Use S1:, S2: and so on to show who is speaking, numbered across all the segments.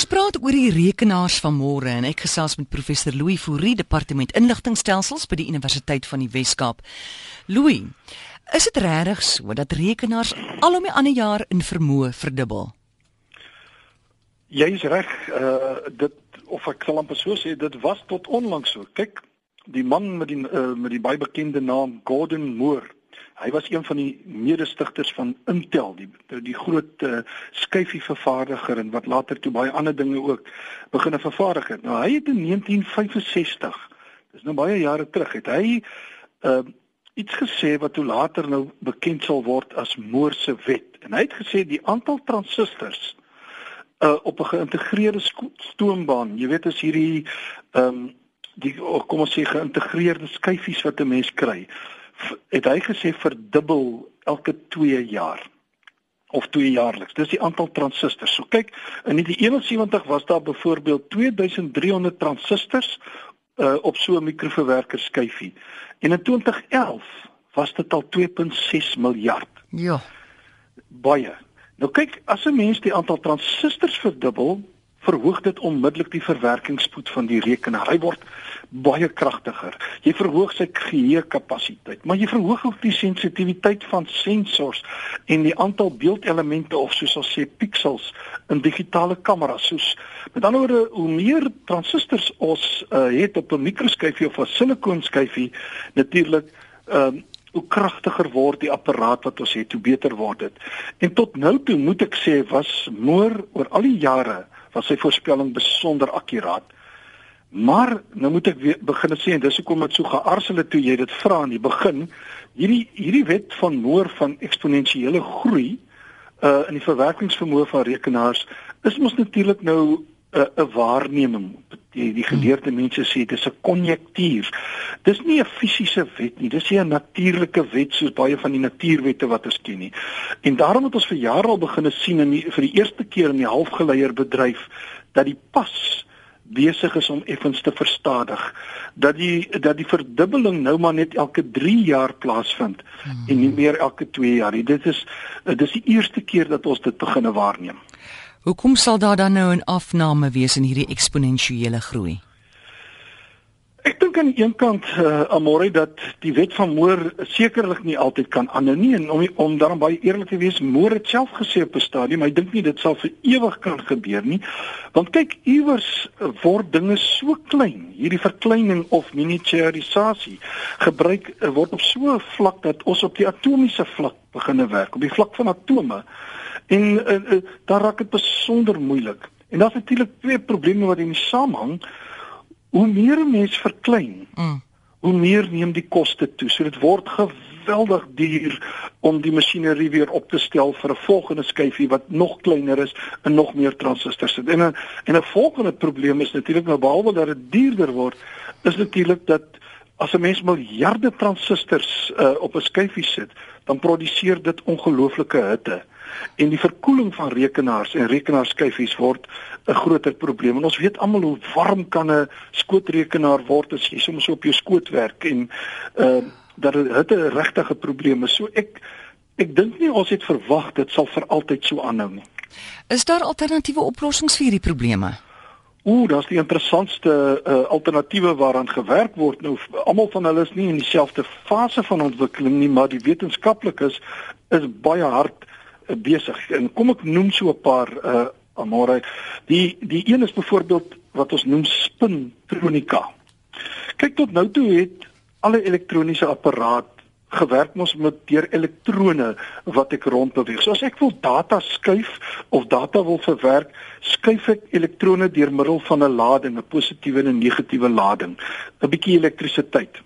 S1: Ons praat oor die rekenaars van môre en ek gesels met professor Louis Fourie, departement inligtingstelsels by die Universiteit van die Wes-Kaap. Louis, is dit regtig so dat rekenaars al om die ander jaar in vermoë verdubbel?
S2: Jy is reg, uh dit of ek sal amper so sê, dit was tot onlangs so. Kyk, die man met die uh, met die baie bekende naam Gordon Moore Hy was een van die mede-stigters van Intel, die die groot uh, skyfie vervaardiger en wat later toe baie ander dinge ook begin vervaardig het. Nou hy het in 1965, dis nou baie jare terug, het hy uh, iets gesê wat toe later nou bekend sal word as Moore se wet. En hy het gesê die aantal transistors uh, op 'n geïntegreerde stoombaan, jy weet as hierdie ehm um, die kom ons sê geïntegreerde skyfies wat 'n mens kry het hy gesê verdubbel elke 2 jaar of 2 jaarliks. Dis die aantal transistors. So kyk, in 1971 was daar byvoorbeeld 2300 transistors uh, op so 'n mikroverwerker skyfie. En in 2011 was dit al 2.6 miljard.
S1: Ja.
S2: Baie. Nou kyk, as 'n mens die aantal transistors verdubbel, verhoog dit onmiddellik die verwerkingsspoed van die rekenaar. Hy word baie kragtiger. Jy verhoog sy geheuekapasiteit, maar jy verhoog ook die sensitiwiteit van sensors en die aantal beeldelemente of soos ons sê pixels in digitale kameras. Soos met ander woorde, hoe meer transistors ons uh, het op 'n mikroskyfie of 'n silikoonskyfie, natuurlik ehm uh, hoe kragtiger word die apparaat wat ons het, hoe beter word dit. En tot nou toe moet ek sê was moer oor al die jare was sy voorspelling besonder akkuraat. Maar nou moet ek weer begin sê en dis hoekom dit so geaarsel het toe jy dit vra aan die begin. Hierdie hierdie wet van Moore van eksponensiële groei uh in die verwerkingsvermoë van rekenaars is mos natuurlik nou 'n uh, 'n waarneming. Die die geleerde mense sê dis 'n konjektuur. Dis nie 'n fisiese wet nie, dis 'n natuurlike wet soos baie van die natuurwette wat ons ken nie. En daarom het ons vir jare al begin sien in die, vir die eerste keer in die halfgeleier bedryf dat die pas besig is om effens te verstadig dat die dat die verdubbeling nou maar net elke 3 jaar plaasvind hmm. en nie meer elke 2 jaar nie. Dit is dis die eerste keer dat ons dit begine waarneem.
S1: Hoekom sal daar dan nou 'n afname wees in hierdie eksponensiële groei?
S2: Ek dink aan die een kant uh, amore dat die wet van Moore sekerlik nie altyd kan aanhou nie en om om daarom baie eerlik te wees, Moore het self gesê op 'n stadium, hy dink nie dit sal vir ewig kan gebeur nie. Want kyk, iewers word dinge so klein, hierdie verkleining of miniaturisasie gebruik uh, word op so 'n vlak dat ons op die atomiese vlak begine werk, op die vlak van atome. En uh, uh, daar raak dit besonder moeilik. En daar's natuurlik twee probleme wat in samehang hoe meer 'n mens verklein, mm. hoe meer neem die koste toe. So dit word geweldig duur om die masjinerie weer op te stel vir 'n volgende skyfie wat nog kleiner is en nog meer transistors het. En 'n en 'n volgende probleem is natuurlik nou behalwe dat dit duurder word, is natuurlik dat as 'n mens miljarde transistors uh, op 'n skyfie sit, dan produseer dit ongelooflike hitte en die verkoeling van rekenaars en rekenaarskyfies word 'n groter probleem. En ons weet almal hoe warm kan 'n skootrekenaar word as jy soms op jou skoot werk en ehm uh, dat dit 'n regtige probleem is. So ek ek dink nie ons het verwag dit sal vir altyd so aanhou nie.
S1: Is daar alternatiewe oplossings vir hierdie probleme?
S2: Ooh, daar's die interessantste uh, alternatiewe waaraan gewerk word. Nou almal van hulle is nie in dieselfde fase van ontwikkeling nie, maar die wetenskaplikes is baie hard besig. En kom ek noem so 'n paar uh Amore. Die die een is byvoorbeeld wat ons noem spintronika. Kyk tot nou toe het alle elektroniese apparaat gewerk mos met deur elektrone wat ek rondbeweeg. So as ek wil data skuif of data wil verwerk, skuif ek elektrone deur middel van 'n lading, 'n positiewe en 'n negatiewe lading, 'n bietjie elektrisiteit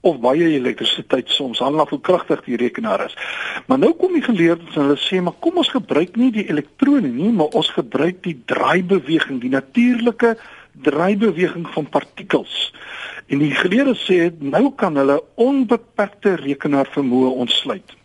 S2: of baie elektrisiteit soms hang af hoe kragtig die rekenaar is. Maar nou kom die geleerdes en hulle sê maar kom ons gebruik nie die elektrone nie, maar ons gebruik die draaibeweging, die natuurlike draaibeweging van partikels. En die geleerdes sê nou kan hulle onbeperkte rekenaar vermoë ontsluit.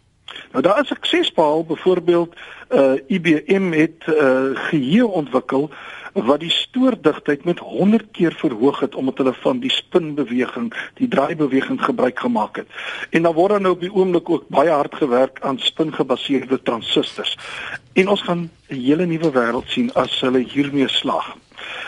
S2: Nou daar is sukses behaal byvoorbeeld uh IBM het uh geheue ontwikkel wat die stoordigtheid met 100 keer verhoog het omdat hulle van die spinbeweging, die draaibeweging gebruik gemaak het. En dan word dan nou op die oomblik ook baie hard gewerk aan spingebaseerde transistors. En ons gaan 'n hele nuwe wêreld sien as hulle hiermee slaag.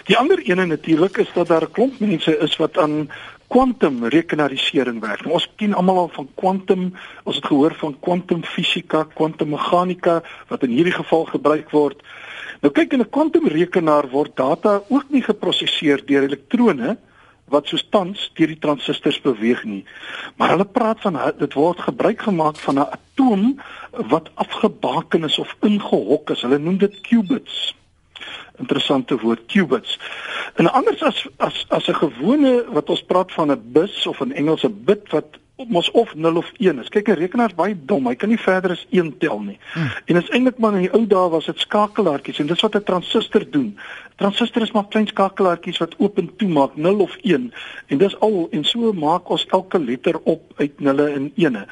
S2: Die ander ene natuurlik is dat daar 'n klomp mense is wat aan kwantum rekenarisering werk. Nou, ons ken almal al van kwantum, ons het gehoor van kwantumfisika, kwantummeganika wat in hierdie geval gebruik word. Nou kyk in 'n kwantumrekenaar word data ook nie geprosesseer deur elektrone wat soos tans deur die transistors beweeg nie. Maar hulle praat van dit word gebruik gemaak van 'n atoom wat afgebaken is of ingehok is. Hulle noem dit qubits interessante woord qubits. En anders as as as 'n gewone wat ons praat van 'n bus of in Engels 'n bit wat mos of 0 of 1 is. Kyk 'n rekenaar is baie dom. Hy kan nie verder as 1 tel nie. Hmm. En is eintlik maar in die ou dae was dit skakelaartjies en dis wat 'n transistor doen. Transistor is maar klein skakelaartjies wat oop en toe maak 0 of 1 en dis al en so maak ons elke letter op uit nulle en ene.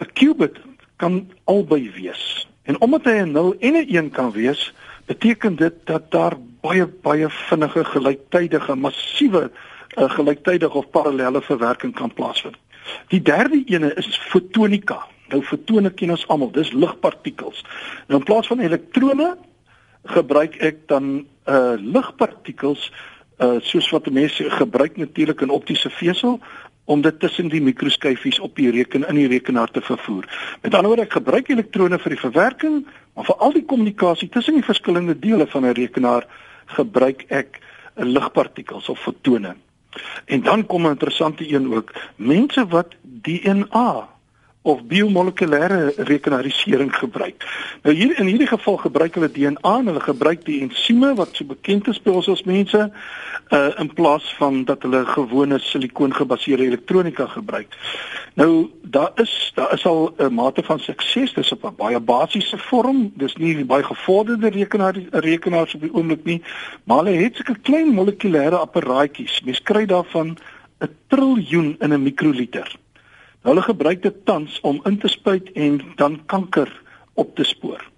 S2: 'n Qubit kan albei wees. En omdat hy 'n 0 en 'n 1 kan wees, beteken dit dat daar baie baie vinnige gelyktydige massiewe uh, gelyktydige of parallelle verwerking kan plaasvind. Die derde ene is fotonika. Nou fotone ken ons almal, dis ligpartikels. Nou in plaas van elektrone gebruik ek dan uh ligpartikels uh soos wat mense gebruik natuurlik in optiese vesel om dit tussen die mikroskyfies op die rekenaar in die rekenaar te vervoer. Met ander woorde, ek gebruik elektrone vir die verwerking, maar vir al die kommunikasie tussen die verskillende dele van 'n rekenaar gebruik ek ligpartikels of fotone. En dan kom 'n interessante een ook, mense wat DNA of biomolekulêre rekenarisering gebruik. Nou hier in hierdie geval gebruik hulle DNA en hulle gebruik die ensieme wat so bekend is by ons as mense uh in plaas van dat hulle gewone silikoongebaseerde elektronika gebruik. Nou daar is daar is al 'n mate van sukses dis op 'n baie basiese vorm. Dis nie baie gevorderde rekenaar rekenaars op die oomblik nie, maar hulle het sulke klein molekulêre apparaatjies. Mens kry daarvan 'n triljoen in 'n mikroliter. Hulle gebruik dit tans om in te spuit en dan kanker op te spoor.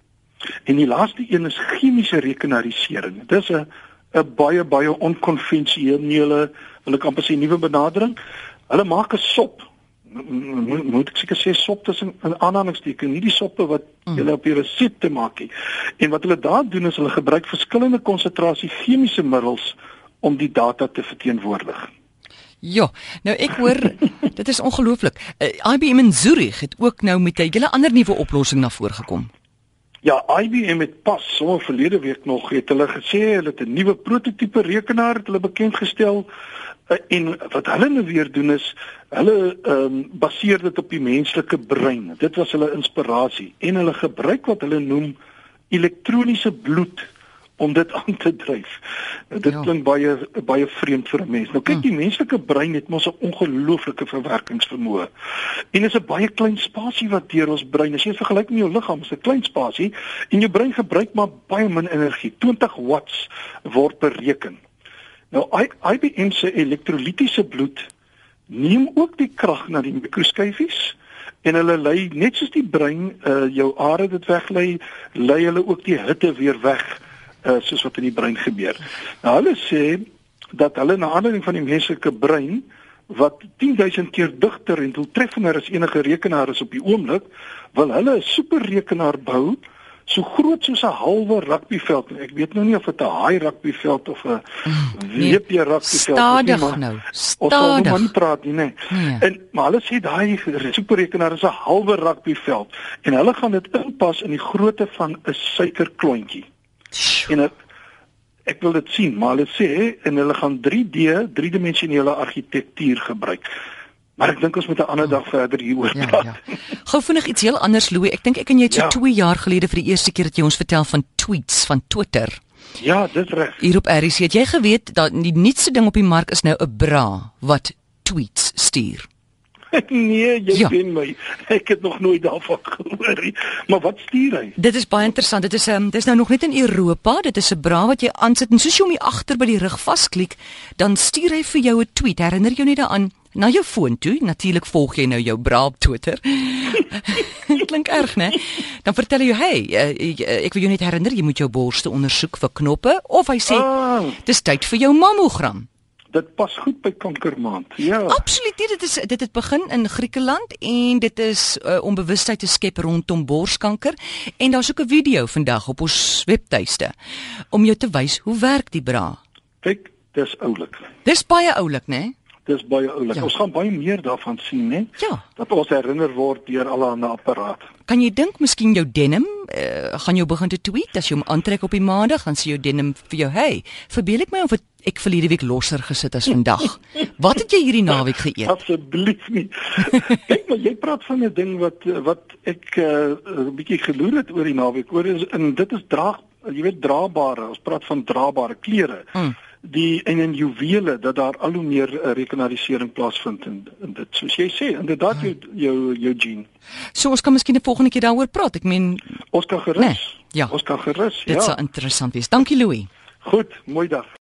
S2: En die laaste een is chemiese rekenarisering. Dit is 'n 'n baie baie onkonvensionele, hulle kan presies 'n nuwe benadering. Hulle maak 'n sop. Moet ek seker sê sop tussen in aanhalingsteken, nie die soppe wat mm. jy op die resepte maak nie. En wat hulle daar doen is hulle gebruik verskillende konsentrasie chemiese middels om die data te verteenwoordig.
S1: Ja, nou ek hoor dit is ongelooflik. Uh, eh, IBM in Zurich het ook nou met 'n hele ander nuwe oplossing na vore gekom.
S2: Ja, IBM het pas so verlede week nog het hulle gesê hulle het 'n nuwe prototipe rekenaar het hulle bekend gestel uh, en wat hulle nou weer doen is hulle ehm um, baseer dit op die menslike brein. Dit was hulle inspirasie en hulle gebruik wat hulle noem elektroniese bloed om dit aan te dryf. Dit ja. klink baie baie vreemd vir 'n mens. Nou kyk, die hm. menslike brein het mos 'n ongelooflike verwerkingsvermoë. En dit is 'n baie klein spasie wat deur ons brein, as jy dit vergelyk met jou liggaam, is 'n klein spasie en jou brein gebruik maar baie min energie. 20 watts word bereken. Nou IBM se elektrolitiese bloed neem ook die krag na die mikroskyfies en hulle lei net soos die brein uh, jou are dit weglei, lei hulle ook die hitte weer weg uh, soos wat in die brein gebeur. Nou hulle sê dat hulle na aanleiding van die menslike brein wat 10000 keer digter en doeltreffender as enige rekenaar is op die oomblik, wil hulle 'n superrekenaar bou so groot soos 'n halwe rugbyveld. Ek weet nou nie of dit 'n haai rugbyveld of 'n WP nee, rugbyveld
S1: is nie, maar nou.
S2: ons sal nou nie praat nie, nee. nee. En maar hulle sê daai superrekenaar is 'n halwe rugbyveld en hulle gaan dit inpas in die grootte van 'n suikerklontjie. En ek, ek wil dit sien, maar hulle sê en hulle gaan 3D, driedimensionele argitektuur gebruik. Maar ek dink ons moet 'n ander dag verder hieroor ja, praat. Ja, ja.
S1: Gou vinnig iets heel anders Louis. Ek dink ek en jy het so 2 ja. jaar gelede vir die eerste keer dat jy ons vertel van tweets van Twitter.
S2: Ja, dis reg.
S1: Hier op RC het jy geweet dat die nuutste ding op die mark is nou 'n bra wat tweets stuur.
S2: nee, jy ja. ken my. Ek het nog nooit daarvan gehoor nie. Maar wat stuur hy?
S1: Dit is baie interessant. Dit is 'n um, ehm, dit is nou nog net in Europa. Dit is 'n bra wat jy aansit en soos jy hom hier agter by die rug vasklik, dan stuur hy vir jou 'n tweet. Herinner jou net daaraan na jou foon toe. Natuurlik volg jy nou jou bra op Twitter. Klink erg, né? Dan vertel hy jou, "Hey, uh, ek wil jou net herinner, jy moet jou borste ondersoek vir knoppe." Of hy sê,
S2: Ah.
S1: "Dis tyd vir jou mammogram."
S2: Dit pas goed by kankermaand. Ja.
S1: Absoluut dit is dit het begin in Griekeland en dit is uh, om bewustheid te skep rondom borskanker en daar's ook 'n video vandag op ons webtuiste om jou te wys hoe werk die bra.
S2: Kyk, dis oulik.
S1: Dis baie oulik, né?
S2: Dis baie oulik.
S1: Ja.
S2: Ons gaan baie meer daarvan sien, né?
S1: Ja.
S2: Dat ons herinner word deur allerlei apparate.
S1: Kan jy dink miskien jou denim uh, gaan jou begin te tweet as jy hom aantrek op die maandag, dan sê jou denim vir jou, "Hey, verbeel ek my of het ek verlede week losser gesit as vandag. Wat het jy hierdie naweek geëet?"
S2: Asseblief nie. Kyk maar, jy praat van 'n ding wat wat ek 'n uh, bietjie geloer het oor die naweek. Oor is en dit is dra jy weet draabare. Ons praat van draabare klere.
S1: Mm.
S2: Die en in juwele dat daar al hoe meer uh, rekenarisering plaasvind in, in dit. Soos jy sê, inderdaad jou jou jou gene.
S1: So ons kan miskien 'n volgende keer daaroor praat. Ek meen,
S2: Ons kan gerus.
S1: Nee, ja.
S2: Ons kan gerus.
S1: dit
S2: ja.
S1: sal interessant wees. Dankie Louis.
S2: Goed, mooi dag.